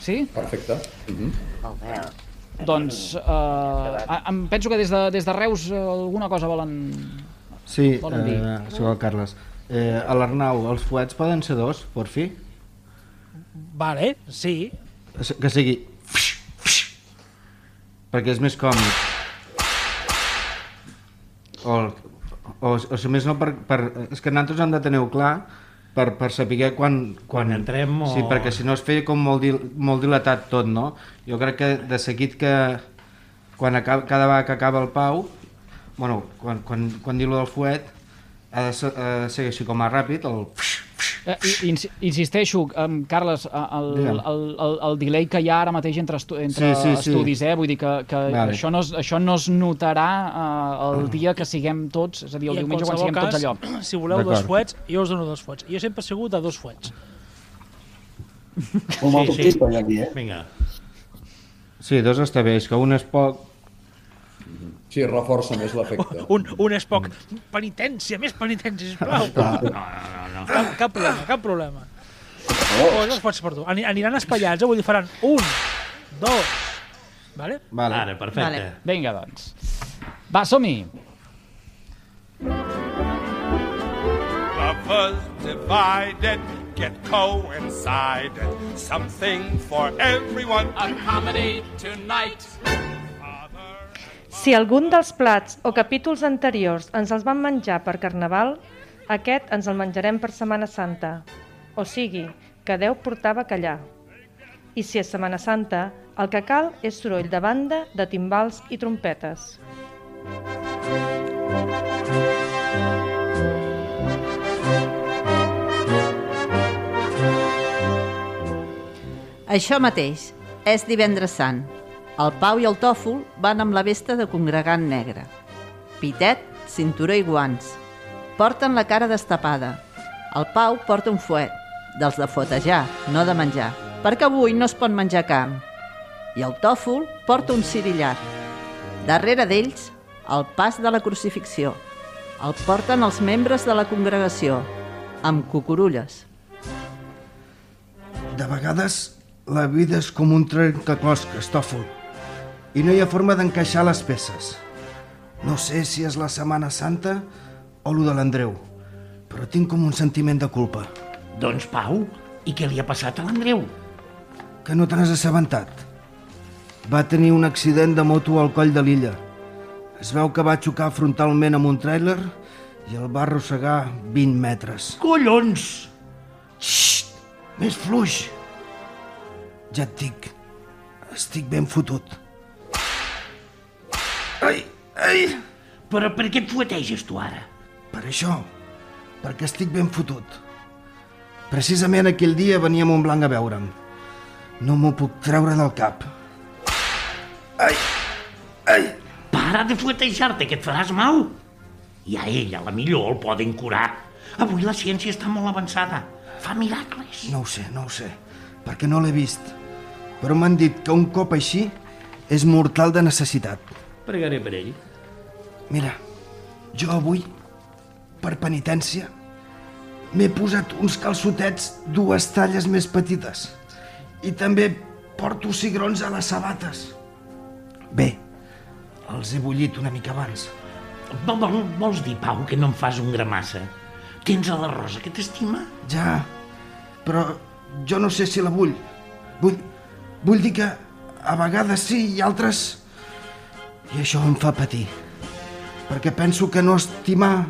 Sí? Perfecte. Mm -hmm. Molt bé. Doncs eh, em penso que des de, des de Reus eh, alguna cosa volen... Sí, Volen dir. eh, sóc el Carles. Eh, a l'Arnau, els fuets poden ser dos, por fi? Vale, sí. Que sigui... Perquè és més còmic. O, o, o si més no, per, per, és que nosaltres hem de tenir-ho clar per, per saber quan, quan... entrem o- Sí, perquè si no es feia com molt, dil, molt dilatat tot, no? Jo crec que de seguit que quan acaba, cada vegada que acaba el Pau, bueno, quan, quan, quan diu del fuet, ha de ser, ha de ser així com a ràpid, el... Eh, insisteixo, um, Carles, el, el, el, el delay que hi ha ara mateix entre, estu entre Sí, sí, sí. estudis, eh? vull dir que, que Vale. això, no es, això no es notarà uh, el dia que siguem tots, és a dir, el I en diumenge quan siguem tots cas, allò. si voleu dos fuets, jo us dono dos fuets. Jo sempre he sigut de dos fuets. Com a autopista hi havia, eh? Vinga. Sí, dos està bé, és que un és poc... Sí, reforça més l'efecte. Un, un és poc. Penitència, més penitència, sisplau. No, no, no. Cap, cap problema, cap problema. Oh, dos fuets per tu. Ani- Aniran espaiats, eh? vull dir, faran un, dos, vale? Vale. Ara, perfecte. Vale. Vinga, doncs. Va, som-hi! Lovers divided get coincided. Something for everyone. A comedy tonight. Si algun dels plats o capítols anteriors ens els van menjar per Carnaval, aquest ens el menjarem per Setmana Santa. O sigui, que Déu portava callar. I si és Setmana Santa, el que cal és soroll de banda, de timbals i trompetes. Això mateix, és divendres sant. El Pau i el Tòfol van amb la vesta de congregant negre. Pitet, cinturó i guants. Porten la cara destapada. El Pau porta un fuet, dels de fotejar, no de menjar, perquè avui no es pot menjar carn. I el Tòfol porta un cirillar. Darrere d'ells, el pas de la crucifixió. El porten els membres de la congregació, amb cucurulles. De vegades la vida és com un trencaclòs, Cristòfol, i no hi ha forma d'encaixar les peces. No sé si és la Setmana Santa o lo de l'Andreu, però tinc com un sentiment de culpa. Doncs, Pau, i què li ha passat a l'Andreu? Que no te n'has assabentat. Va tenir un accident de moto al coll de l'illa. Es veu que va xocar frontalment amb un tràiler i el va arrossegar 20 metres. Collons! Xxt! Més fluix! Ja et dic, estic ben fotut. Ai! Però per què et fueteges tu ara? Per això, perquè estic ben fotut. Precisament aquell dia venia a Montblanc a veure'm. No m'ho puc treure del cap. Ai! Ai! Para de fuetejar-te, que et faràs mal. I a ell, a la millor, el poden curar. Avui la ciència està molt avançada. Fa miracles. No ho sé, no ho sé, perquè no l'he vist. Però m'han dit que un cop així és mortal de necessitat. Pregaré per ell. Mira, jo avui, per penitència, m'he posat uns calçotets dues talles més petites. I també porto cigrons a les sabates. Bé, els he bullit una mica abans, Vol, vol, vols dir, Pau, que no em fas un gramassa? Tens a la Rosa que t'estima? Ja, però jo no sé si la vull. Vull, vull dir que a vegades sí i altres... I això em fa patir. Perquè penso que no estimar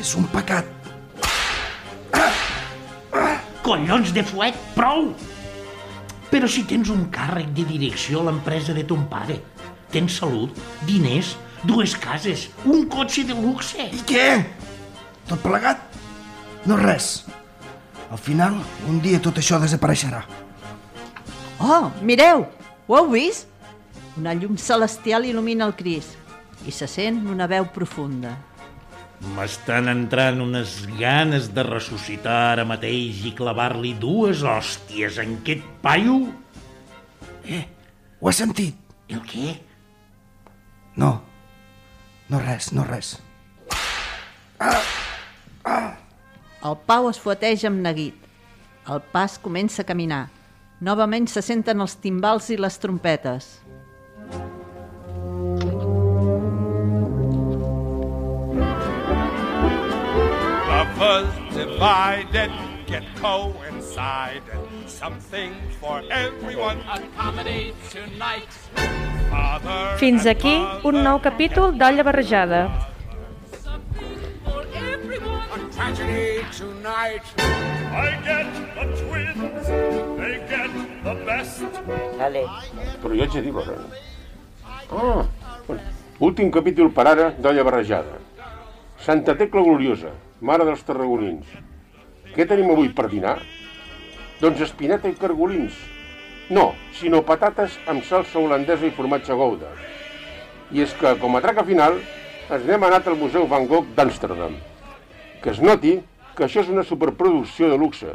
és un pecat. Collons de fuet, prou! Però si tens un càrrec de direcció a l'empresa de ton pare, tens salut, diners, dues cases, un cotxe de luxe. I què? Tot plegat? No res. Al final, un dia tot això desapareixerà. Oh, mireu! Ho heu vist? Una llum celestial il·lumina el Cris i se sent una veu profunda. M'estan entrant unes ganes de ressuscitar ara mateix i clavar-li dues hòsties en aquest paio. Eh, ho has sentit? El què? No, no res, no res. El Pau es fueteja amb neguit. El pas comença a caminar. Novament se senten els timbals i les trompetes. Lovers divided get coincided. Something for everyone. Accommodate tonight. Fins aquí un nou capítol d'Olla Barrejada. tragedy tonight. I get the twins. They get the best. Vale. Però jo haig de dir l'hora. Ah, bueno. últim capítol per ara d'Olla Barrejada. Santa Tecla Gloriosa, mare dels tarragonins. Què tenim avui per dinar? Doncs espineta i cargolins. No, sinó patates amb salsa holandesa i formatge gouda. I és que, com a traca final, ens n'hem anat al Museu Van Gogh d'Amsterdam. Que es noti que això és una superproducció de luxe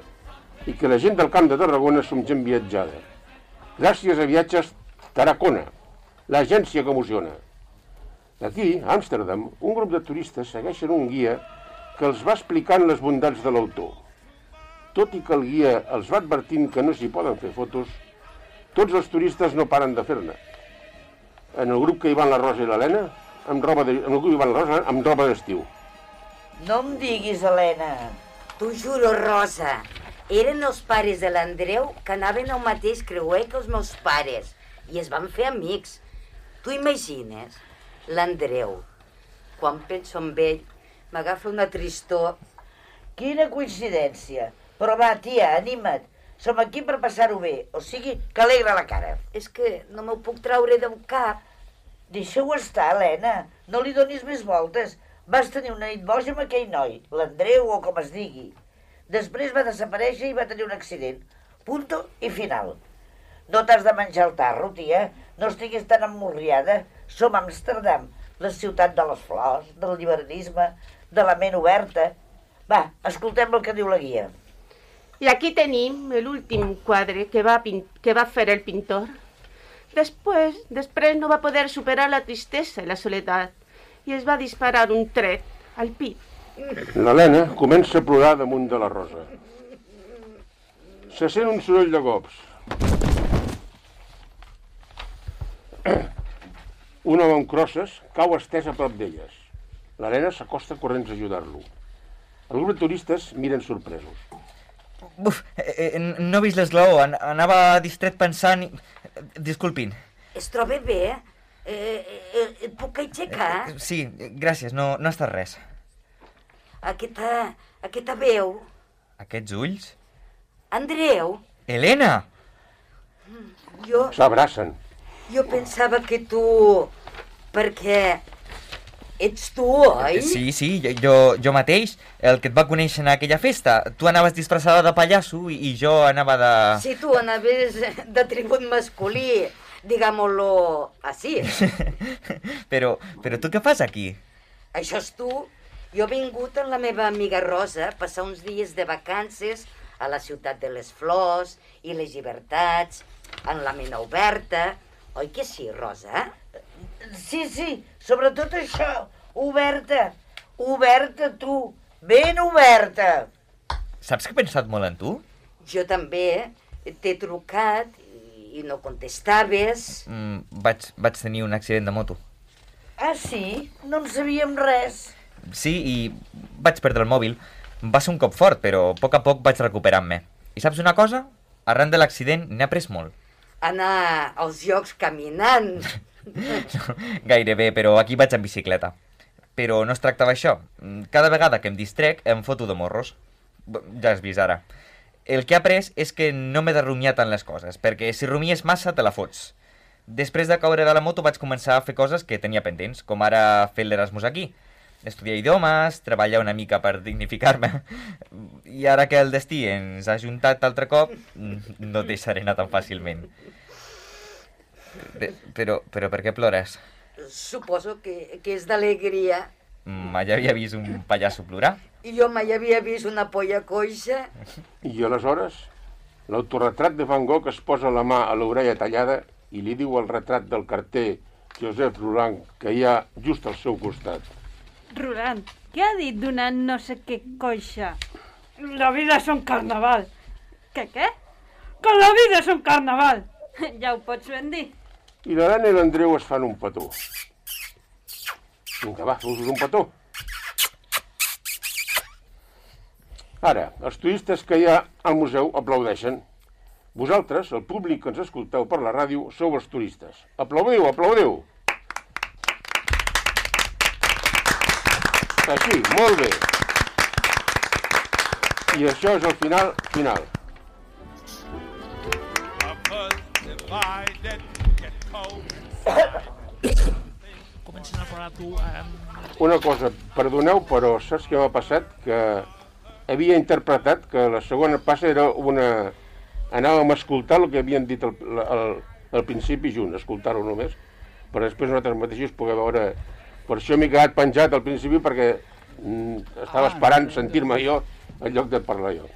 i que la gent del Camp de Tarragona som gent viatjada. Gràcies a Viatges Tarracona, l'agència que emociona. D'aquí, a Amsterdam, un grup de turistes segueixen un guia que els va explicant les bondats de l'autor. Tot i que el guia els va advertint que no s'hi poden fer fotos, tots els turistes no paren de fer-ne. En el grup que hi van la Rosa i l'Helena, amb roba de, en el grup hi van la Rosa amb roba d'estiu. No em diguis, Helena. T'ho juro, Rosa. Eren els pares de l'Andreu que anaven al mateix creuer que els meus pares i es van fer amics. Tu imagines? L'Andreu. Quan penso en ell, m'agafa una tristor. Quina coincidència. Però va, tia, anima't. Som aquí per passar-ho bé, o sigui, que alegra la cara. És que no m'ho puc traure del cap. Deixa-ho estar, Helena. No li donis més voltes. Vas tenir una nit boja amb aquell noi, l'Andreu o com es digui. Després va desaparèixer i va tenir un accident. Punto i final. No t'has de menjar el tarro, tia. No estiguis tan emmorriada. Som a Amsterdam, la ciutat de les flors, del liberalisme, de la ment oberta. Va, escoltem el que diu la guia. I aquí tenim l'últim quadre que va, que va fer el pintor. Després, després no va poder superar la tristesa i la soledat i es va disparar un tret al pit. L'Helena comença a plorar damunt de la Rosa. Se sent un soroll de cops. Un home amb crosses cau estès a prop d'elles. L'Helena s'acosta corrents a ajudar-lo. El grup de turistes miren sorpresos. Uf, eh, eh, no he vist l'esglaó, an anava distret pensant... I... Disculpin. Es troba bé? Eh, eh, et puc aixecar? Sí, gràcies, no, no ha estat res. Aquesta, aquesta veu. Aquests ulls? Andreu, Helena! jo, S'abracen. jo pensava que tu... Perquè ets tu, oi? Sí, sí, jo, jo, mateix, el que et va conèixer en aquella festa. Tu anaves disfressada de pallasso i, i jo anava de... Si tu anaves d'atribut masculí, digámoslo així. Però, però tu què fas aquí? Això és tu. Jo he vingut amb la meva amiga Rosa a passar uns dies de vacances a la ciutat de les flors i les llibertats, en la ment oberta. Oi que sí, Rosa? Sí, sí, sobretot això. Oberta. Oberta, tu. Ben oberta. Saps que he pensat molt en tu? Jo també t'he trucat i no contestaves. Mm, vaig, vaig tenir un accident de moto. Ah, sí? No en sabíem res. Sí, i vaig perdre el mòbil. Va ser un cop fort, però a poc a poc vaig recuperant-me. I saps una cosa? Arran de l'accident n'he après molt. Anar als jocs caminant. Gairebé, però aquí vaig en bicicleta. Però no es tracta d'això. Cada vegada que em distrec em foto de morros. Ja has vist ara. El que he après és que no m'he de rumiar tant les coses, perquè si rumies massa te la fots. Després de caure de la moto vaig començar a fer coses que tenia pendents, com ara fer l'Erasmus aquí. Estudiar idiomes, treballar una mica per dignificar-me. I ara que el destí ens ha juntat altre cop, no deixaré anar tan fàcilment. Bé, però, però per què plores? Suposo que, que és d'alegria. Mai havia vist un pallasso plorar. I jo mai havia vist una polla coixa. I aleshores, l'autorretrat de Van Gogh es posa la mà a l'orella tallada i li diu al retrat del carter Josep Roland que hi ha just al seu costat. Roland, què ha dit d'una no sé què coixa? La vida és un carnaval. Què, què? Que la vida és un carnaval. Ja ho pots ben dir. I l'Arana i l'Andreu es fan un petó. Vinga, va, us un petó. Ara, els turistes que hi ha al museu aplaudeixen. Vosaltres, el públic que ens escolteu per la ràdio, sou els turistes. Aplaudiu, aplaudiu. Així, molt bé. I això és el final, final. Comencen a plorar tu. Eh, Una cosa, perdoneu, però saps què m'ha passat? Que havia interpretat que la segona passa era una... Anàvem a escoltar el que havien dit al, al, al principi junt, escoltar-ho només, per després nosaltres mateixos poder veure... Per això m'he quedat penjat al principi perquè mm, estava Ah, esperant sentir-me jo en lloc de parlar jo.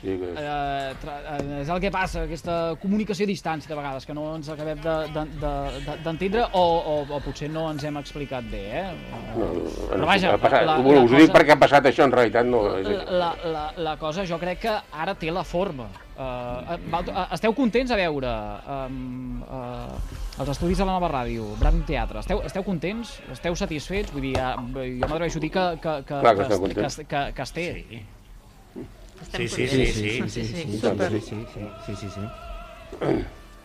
Que... Eh, eh, és el que passa, aquesta comunicació a distància de vegades, que no ens acabem d'entendre de, de, d'entendre o, o, o potser no ens hem explicat bé, eh? No, Però vaja, ha passat, la- bueno, la us ho dic cosa- perquè ha passat això, en realitat no és. La, la, la cosa jo crec que ara té la forma. Uh, esteu contents a veure um, uh, els estudis de la nova ràdio, Brand Teatre? Esteu, esteu contents? Esteu satisfets? Vull dir, uh, jo m'atreveixo a dir que, que, que, Clar que que, contents. que, que, que es té. Sí. Sí, sí, sí, sí, sí, sí, sí, sí.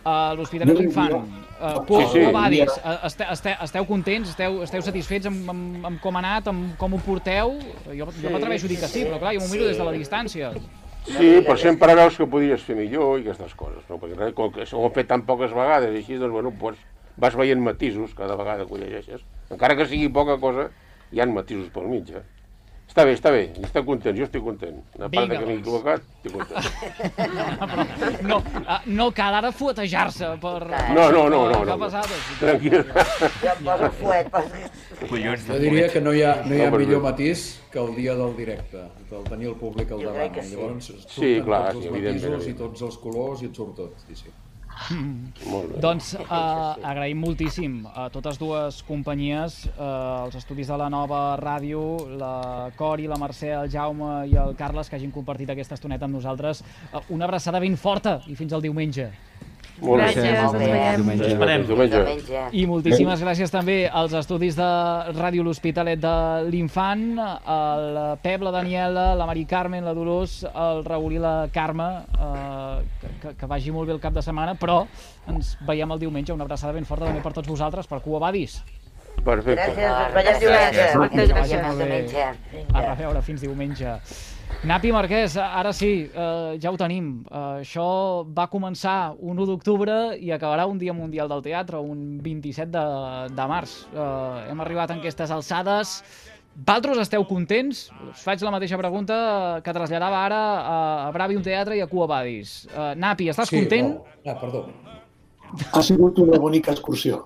A l'Hospitalet Jo- d'Infant, jo- uh, Sí, sí. Badis, uh, esteu, esteu, esteu contents? Esteu, esteu satisfets amb, amb, amb com ha anat, amb com ho porteu? Jo, jo m'atreveixo a dir que sí, però clar, jo m'ho miro des de la distància. Sí, però sempre veus que podries fer millor i aquestes coses, no? Perquè res, com que ho hem fet tan poques vegades i així, doncs, bueno, doncs, vas veient matisos cada vegada que ho llegeixes. Encara que sigui poca cosa, hi han matisos pel mig, eh? Està bé, està bé, estic content, jo estic content. A part Vinga, que m'he doncs. equivocat, estic content. No, uh, no cal ara fuetejar-se per... No, no, no, no, no. Tranquil. Ja em poso fuet. Collons, Jo diria que no hi ha, no hi ha No, millor matís que el dia del directe, del tenir el públic al Jo davant. sí. Llavors Sí, surten clar, tots sí, els evidentment, matisos i tots els colors i et surt tot. Sí, sí. Molt bé. Doncs uh, agraïm moltíssim a totes dues companyies, uh, els estudis de la nova ràdio, la Cori, la Mercè, el Jaume i el Carles, que hagin compartit aquesta estoneta amb nosaltres. Uh, una abraçada ben forta i fins al diumenge. Molt bé. Gràcies, ens veiem. Diumenge. Esperem. Diumenge. Diumenge. I moltíssimes gràcies també als estudis de Ràdio L'Hospitalet de l'Infant, al Pep, la Daniela, la Mari Carmen, la Dolors, el Raül i la Carme, eh, que, que, vagi molt bé el cap de setmana, però ens veiem el diumenge. Una abraçada ben forta també per tots vosaltres, per Cuba Badis. Perfecte. Gràcies, veiem diumenge. Moltes gràcies. Diumenge. A reveure, fins diumenge. Napi Marquès, ara sí, eh, ja ho tenim. Eh, això va començar un 1 d'octubre i acabarà un dia mundial del teatre, un 27 de, de març. Eh, hem arribat en aquestes alçades. Valtros esteu contents? Us faig la mateixa pregunta que traslladava ara a, a Bravium Teatre i a Cuba Badis. Uh, Napi, estàs sí, content? No. Ah, perdó. Ha sigut una bonica excursió.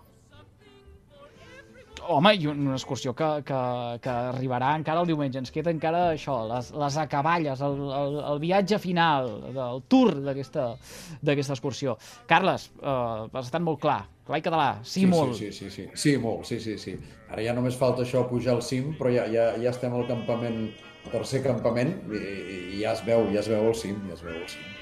Home, i una excursió que, que, que arribarà encara el diumenge. Ens queda encara això, les, les acaballes, el, el, el viatge final, del tour d'aquesta excursió. Carles, eh, has estat molt clar, clar i català, sí, molt. Sí, sí, sí, sí, sí, molt, sí, sí, sí. Ara ja només falta això, pujar al cim, però ja, ja, ja estem al campament, al tercer campament, i, i ja es veu, ja es veu el cim, ja es veu el cim.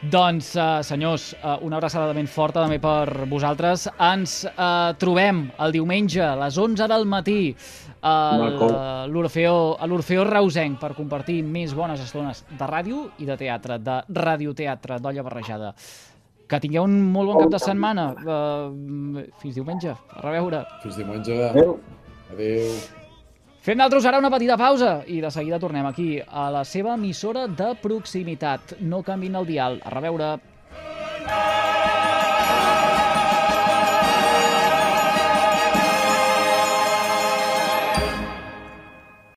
Doncs, uh, senyors, uh, una abraçada ben forta també per vosaltres. Ens uh, trobem el diumenge a les 11 del matí a l'Orfeó Reusenc per compartir més bones estones de ràdio i de teatre, de radioteatre, d'olla barrejada. Que tingueu un molt bon cap de setmana. Uh, fins diumenge. A reveure. Fins diumenge. Adéu. Adéu. Fem nosaltres ara una petita pausa i de seguida tornem aquí a la seva emissora de proximitat. No canvin el dial. A reveure.